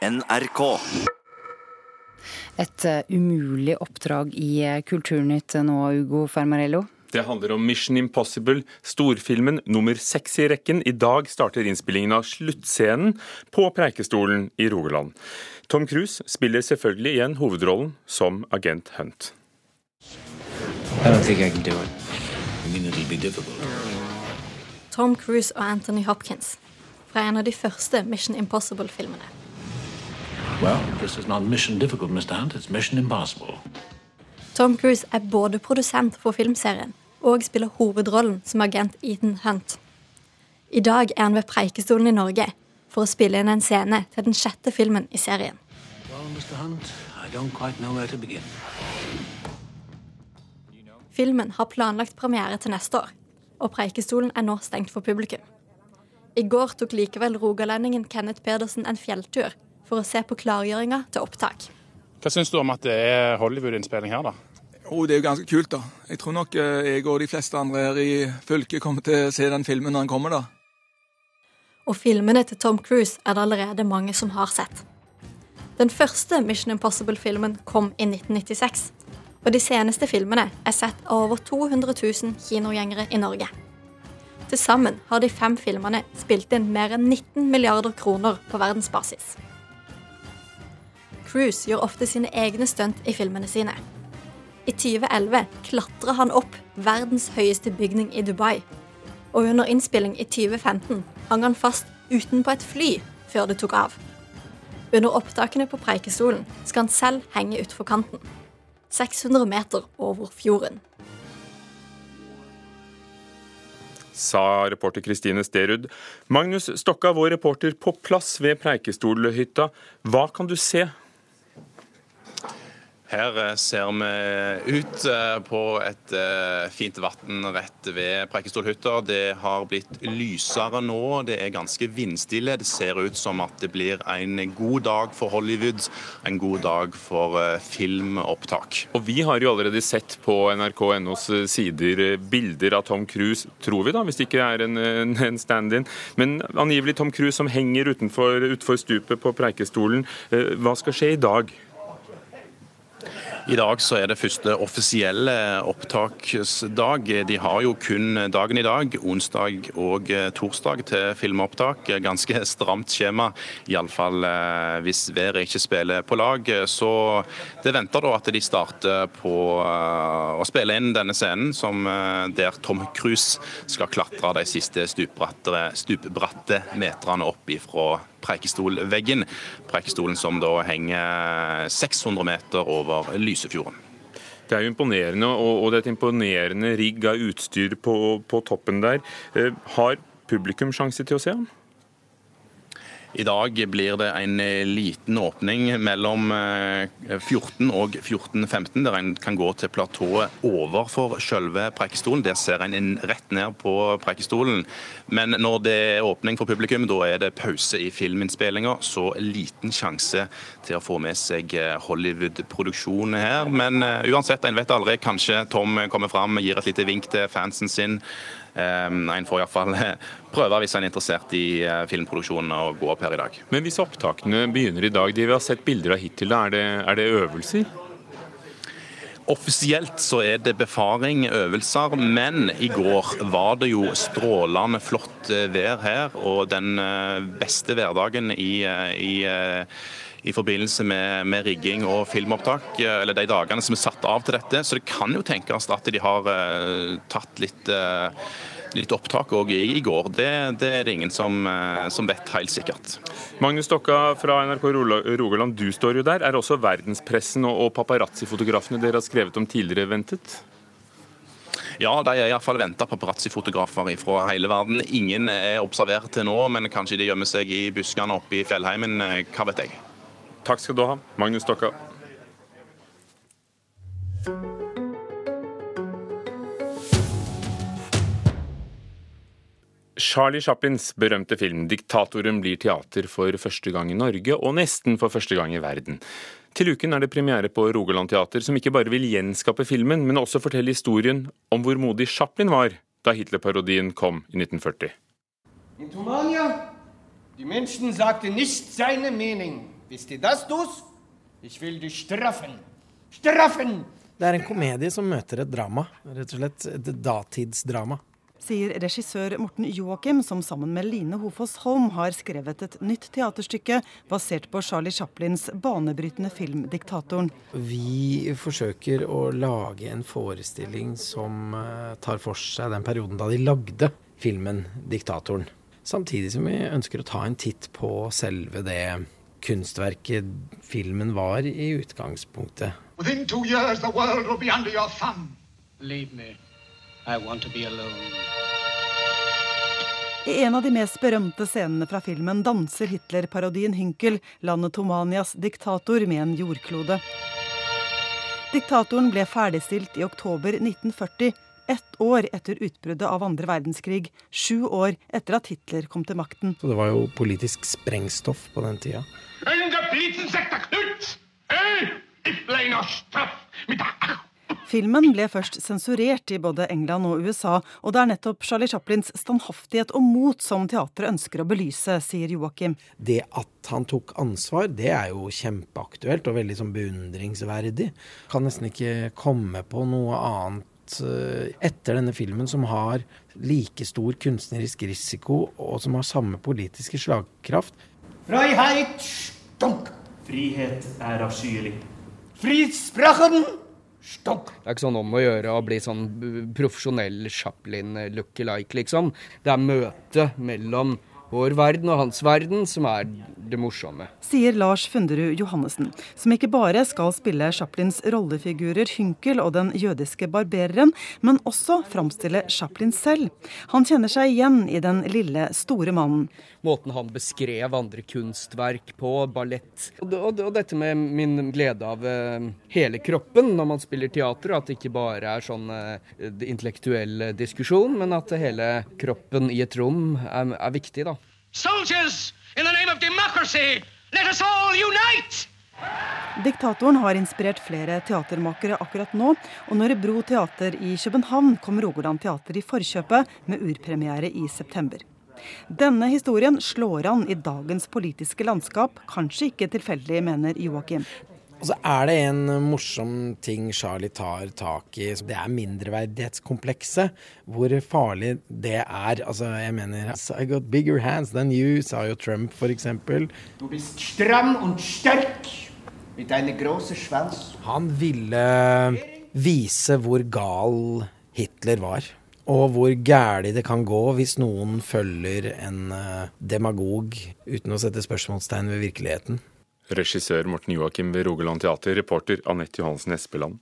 NRK. Et uh, umulig oppdrag i uh, Kulturnytt nå, Ugo Fermarello. Det handler om Mission Impossible, storfilmen nummer seks i rekken. I dag starter innspillingen av sluttscenen på Preikestolen i Rogaland. Tom Cruise spiller selvfølgelig igjen hovedrollen som agent Hunt. Tom Cruise og Anthony Hopkins fra en av de første Mission Impossible-filmene. Well, this is not mission difficult, Mr. Hunt. It's mission impossible. Tom Cruise er både produsent for filmserien og spiller hovedrollen som agent Ethan Hunt. I dag er han ved Preikestolen i Norge for å spille inn en scene til den sjette filmen i serien. Well, Hunt, Filmen har planlagt premiere til neste år, og Preikestolen er nå stengt for publikum. I går tok likevel rogalendingen Kenneth Pedersen en fjelltur for å se på klargjøringa til opptak. Hva syns du om at det er Hollywood-innspilling her, da? Oh, det er jo ganske kult, da. Jeg tror nok eh, jeg og de fleste andre her i fylket kommer til å se den filmen når den kommer, da. Og filmene til Tom Cruise er det allerede mange som har sett. Den første Mission Impossible-filmen kom i 1996. Og de seneste filmene er sett av over 200 000 kinogjengere i Norge. Til sammen har de fem filmene spilt inn mer enn 19 milliarder kroner på verdensbasis. Cruise gjør ofte sine egne stunt i filmene sine. I 2011 klatrer han opp verdens høyeste bygning i Dubai. Og under innspilling i 2015 hang han fast utenpå et fly før det tok av. Under opptakene på Preikestolen skal han selv henge utfor kanten. 600 meter over fjorden. Sa reporter Kristine Sterud. Magnus Stokka, vår reporter på plass ved Preikestolhytta. Hva kan du se her eh, ser vi ut eh, på et eh, fint vann rett ved Preikestolhytta. Det har blitt lysere nå. Det er ganske vindstille. Det ser ut som at det blir en god dag for Hollywood. En god dag for filmopptak. Og Vi har jo allerede sett på nrk.nos sider bilder av Tom Cruise, tror vi da, hvis det ikke er en, en stand-in. Men angivelig Tom Cruise som henger utenfor, utenfor stupet på Preikestolen. Hva skal skje i dag? I dag så er det første offisielle opptaksdag. De har jo kun dagen i dag, onsdag og torsdag til filmopptak. Ganske stramt skjema, iallfall eh, hvis været ikke spiller på lag. Så det venter da at de starter på eh, å spille inn denne scenen, som eh, der Tom Cruise skal klatre de siste stupbratte meterne opp ifra Preikestolveggen. Preikestolen som da henger 600 meter over Lysefjorden. Det er jo imponerende, og det er et imponerende rigg av utstyr på, på toppen der. Eh, har publikum sjanse til å se ham? I dag blir det en eh, liten åpning mellom 14 eh, og 14.15, der en kan gå til platået overfor selve Preikestolen. Der ser en rett ned på Preikestolen. Men når det er åpning for publikum, da er det pause i filminnspillinga. Så liten sjanse til å få med seg eh, Hollywood-produksjon her. Men uansett, en vet aldri. Kanskje Tom kommer fram, gir et lite vink til fansen sin. Ehm, en får iallfall prøve hvis en er interessert i eh, filmproduksjonen å gå opp her i dag. Men hvis opptakene begynner i dag, de vi har sett bilder av hittil, er det, er det øvelser? Offisielt så er det befaring, øvelser, men i går var det jo strålende flott eh, vær her. Og den eh, beste hverdagen i, i i forbindelse med, med, rigging og filmopptak, eller de dagene som er satt av til dette. Så det kan jo tenkes at de har uh, tatt litt, uh, litt opptak òg i, i, går. Det, det, er det ingen som, uh, som, vet helt sikkert. Magnus Stokka fra NRK Rogaland, du står jo der. Er også verdenspressen og, og paparazzi-fotografene dere har skrevet om tidligere ventet? Ja, de er iallfall venta paparazzi-fotografer fra hele verden. Ingen er observert til nå, men kanskje de gjemmer seg i buskene oppe i fjellheimen. Hva vet jeg. Takk skal du ha, Magnus Stokka. Charlie Chaplins berømte film 'Diktatoren' blir teater for første gang i Norge, og nesten for første gang i verden. Til uken er det premiere på Rogaland Teater, som ikke bare vil gjenskape filmen, men også fortelle historien om hvor modig Chaplin var da Hitler-parodien kom i 1940. In Tumania, die Menschen sagte nicht seine Mening, Wisst ihr das, dus? Ich will dich straffen. Straffen! Det er en komedie som møter et drama. Rett og slett et datidsdrama. Sier regissør Morten Joakim, som sammen med Line Hofoss Holm har skrevet et nytt teaterstykke basert på Charlie Chaplins banebrytende film 'Diktatoren'. Vi forsøker å lage en forestilling som eh, tar for seg den perioden da de lagde filmen 'Diktatoren'. Samtidig som vi ønsker å ta en titt på selve det kunstverket filmen var i utgangspunktet. Years, the world will be under your thumb. Leave me. I want to be alone. I en av de mest berømte scenene fra filmen danser Hitler-parodien Hynkel landet Tomanias diktator med en jordklode. Diktatoren ble ferdigstilt i oktober 1940, ett år etter utbruddet av andre verdenskrig, sju år etter at Hitler kom til makten. Så det var jo politisk sprengstoff på den tida. Filmen ble først sensurert i både England og USA, og det er nettopp Charlie Chaplins standhaftighet og mot som teatret ønsker å belyse, sier Joakim. Det at han tok ansvar, det er jo kjempeaktuelt og veldig sånn beundringsverdig. Kan nesten ikke komme på noe annet eh, etter denne filmen som har like stor kunstnerisk risiko, og som har samme politiske slagkraft. Freiheit. Frihet er avskyelig. Frisprachen! stunk. Det er ikke sånn om å gjøre å bli sånn profesjonell Chaplin-lookalike, liksom. Det er møtet mellom vår verden og hans verden som er det morsomme. Sier Lars Funderud Johannessen, som ikke bare skal spille Chaplins rollefigurer Hynkel og den jødiske barbereren, men også framstille Chaplin selv. Han kjenner seg igjen i den lille, store mannen. Måten han beskrev andre kunstverk på, ballett. Og, og, og dette med min glede av uh, hele kroppen når man spiller teater, at det ikke bare er sånn uh, intellektuell diskusjon, men at hele kroppen i et rom er, er viktig, da. Soldiers, in the name of democracy, let us all unite! Diktatoren har inspirert flere teatermakere akkurat nå, og når Bro Teater i København kom Rogaland Teater i forkjøpet med urpremiere i september. Denne historien slår an i dagens politiske landskap, kanskje ikke tilfeldig, mener Joakim. Og så er det en morsom ting Charlie tar tak i. Det er mindreverdighetskomplekset. Hvor farlig det er. Altså, jeg mener I got bigger hands than you, sa jo Trump f.eks. Du bist stram og sterk med deine große Schwanz. Han ville vise hvor gal Hitler var. Og hvor gæli det kan gå hvis noen følger en demagog uten å sette spørsmålstegn ved virkeligheten. Regissør Morten Joakim ved Rogaland Teater, reporter Anette Johansen Espeland.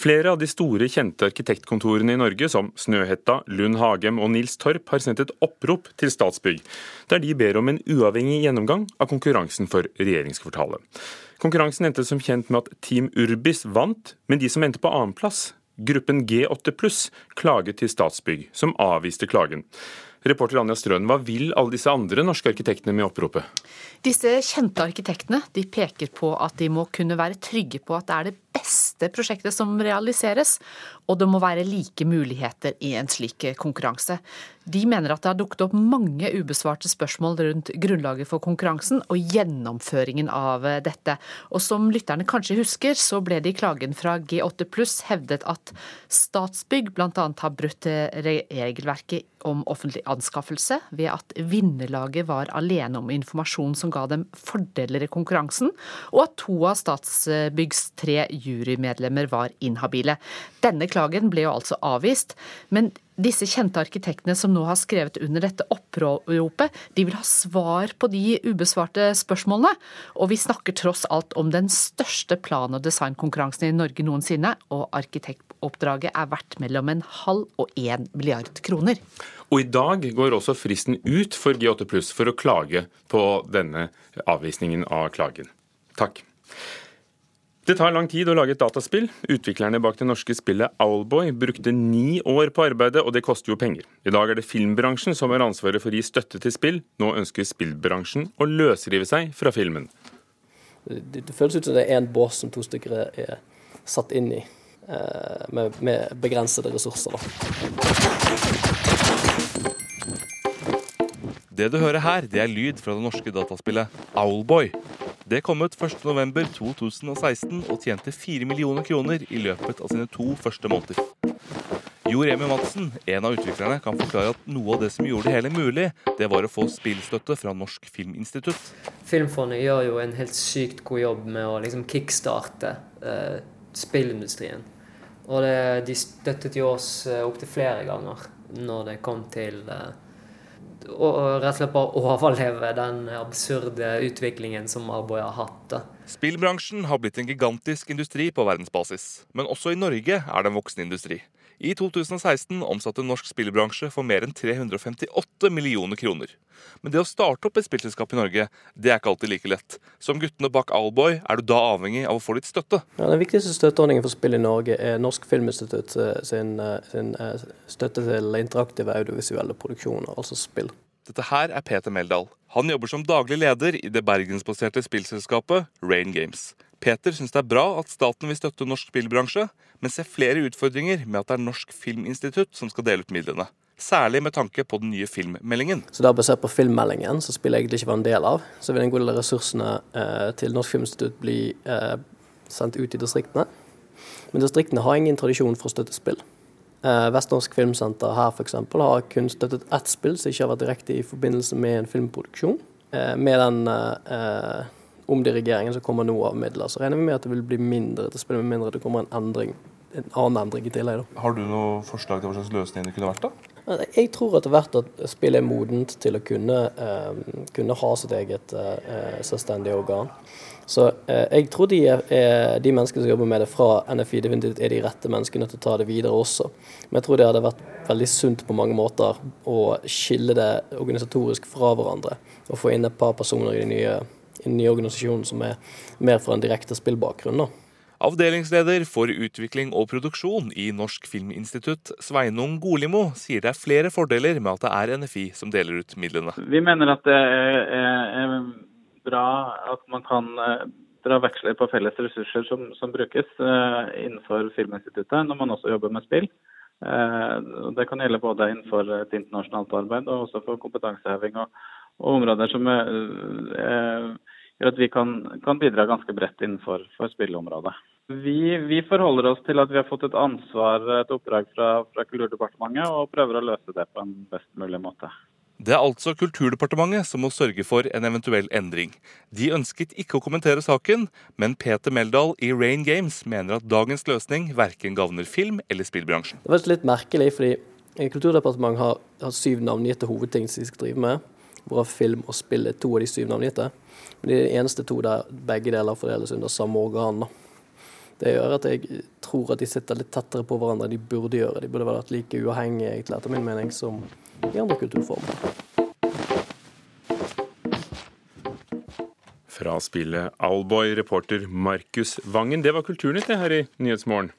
Flere av de store, kjente arkitektkontorene i Norge, som Snøhetta, Lund Hagem og Nils Torp, har sendt et opprop til Statsbygg, der de ber om en uavhengig gjennomgang av konkurransen for regjeringskvartalet. Konkurransen endte som kjent med at Team Urbis vant, men de som endte på annenplass, gruppen G8 pluss, klaget til Statsbygg, som avviste klagen. Reporter Anja Strøen, hva vil alle disse andre norske arkitektene med oppropet? Disse kjente arkitektene de peker på at de må kunne være trygge på at det er det beste prosjektet som realiseres, og det må være like muligheter i en slik konkurranse. De mener at det har dukket opp mange ubesvarte spørsmål rundt grunnlaget for konkurransen og gjennomføringen av dette. Og som lytterne kanskje husker, så ble det i klagen fra G8 pluss hevdet at Statsbygg bl.a. har brutt regelverket om offentlig anskaffelse ved at vinnerlaget var alene om informasjon som ga dem fordeler i konkurransen, og at to av Statsbyggs tre jurymedlemmer var inhabile. Denne klagen ble jo altså avvist, men disse kjente arkitektene som nå har skrevet under dette oppropet, de vil ha svar på de ubesvarte spørsmålene. Og vi snakker tross alt om den største plan- og designkonkurransen i Norge noensinne, og arkitektoppdraget er verdt mellom en halv og én milliard kroner. Og i dag går også fristen ut for G8 pluss for å klage på denne avvisningen av klagen. Takk. Det tar lang tid å lage et dataspill. Utviklerne bak det norske spillet Owlboy brukte ni år på arbeidet, og det koster jo penger. I dag er det filmbransjen som har ansvaret for å gi støtte til spill. Nå ønsker spillbransjen å løsrive seg fra filmen. Det, det føles ut som det er én bås som to stykker er satt inn i, med, med begrensede ressurser. Det du hører her, det er lyd fra det norske dataspillet Owlboy. Det kom ut 1.11.2016 og tjente 4 millioner kroner i løpet av sine to første måneder. Jo Remi Madsen, en av utviklerne, kan forklare at noe av det som gjorde det hele mulig, det var å få spillstøtte fra Norsk Filminstitutt. Filmfondet gjør jo en helt sykt god jobb med å liksom kickstarte eh, spillindustrien. Og det, de støttet jo oss eh, opptil flere ganger når det kom til eh, å rett og slett bare overleve den absurde utviklingen som Arboy har hatt. Spillbransjen har blitt en gigantisk industri på verdensbasis, men også i Norge er det en voksen industri. I 2016 omsatte norsk spillbransje for mer enn 358 millioner kroner. Men det å starte opp et spillselskap i Norge, det er ikke alltid like lett. Som guttene bak Alboy er du da avhengig av å få litt støtte. Ja, den viktigste støtteordningen for spill i Norge er Norsk Filminstitutt eh, sin, eh, sin eh, støtte til interaktive audiovisuelle produksjoner, altså spill. Dette her er Peter Meldal. Han jobber som daglig leder i det bergensbaserte spillselskapet Rain Games. Peter syns det er bra at staten vil støtte norsk spillbransje, men ser flere utfordringer med at det er Norsk Filminstitutt som skal dele ut midlene. Særlig med tanke på den nye filmmeldingen. Så da Basert på filmmeldingen, som spillet egentlig ikke var en del av, så vil en god del av ressursene eh, til Norsk Filminstitutt bli eh, sendt ut i distriktene. Men distriktene har ingen tradisjon for å støtte spill. Eh, Vestnorsk Filmsenter her f.eks. har kun støttet ett spill som ikke har vært direkte i forbindelse med en filmproduksjon. Eh, med den eh, eh omdirigeringen som kommer nå av midler, så regner vi med at det vil bli mindre til spill, med mindre det kommer en endring, en annen endring i tillegg. Da. Har du noe forslag til hva slags løsning det kunne vært? da? Jeg tror etter hvert at spillet er modent til å kunne, eh, kunne ha sitt eget eh, selvstendige organ. Så eh, jeg tror de, er, de, menneskene som jobber med det fra NFI, definitivt er de rette menneskene til å ta det videre også. Men jeg tror det hadde vært veldig sunt på mange måter å skille det organisatorisk fra hverandre. Og få inn et par personer i de nye en ny organisasjon som er mer fra en direkte spillbakgrunn. da. Avdelingsleder for utvikling og produksjon i Norsk Filminstitutt, Sveinung Golimo, sier det er flere fordeler med at det er NFI som deler ut midlene. Vi mener at det er, bra at man kan eh, dra veksler på felles ressurser som, som brukes uh, innenfor Filminstituttet når man også jobber med spill. Uh, det kan gjelde både innenfor et internasjonalt arbeid og også for kompetanseheving og, og områder som er, uh, gjør at vi kan, kan bidra ganske bredt innenfor spilleområdet. Vi, vi, forholder oss til at vi har fått et ansvar, et oppdrag fra, fra Kulturdepartementet, og prøver å løse det på en best mulig måte. Det er altså Kulturdepartementet som må sørge for en eventuell endring. De ønsket ikke å kommentere saken, men Peter Meldal i Rain Games mener at dagens løsning verken gagner film- eller spillbransjen. Det var litt merkelig, fordi Kulturdepartementet har, har syv navngitte hovedting som de skal drive med, hvorav film og spill er to av de syv navngitte. Men de er de eneste to der begge deler fordeles under samme organ. Det gjør at jeg tror at de sitter litt tettere på hverandre enn de burde gjøre. De burde vært like uavhengige, etter min mening, som i andre kulturformer. Fra spillet Alboy, reporter Markus Vangen. Det var Kulturnytt her i Nyhetsmorgen.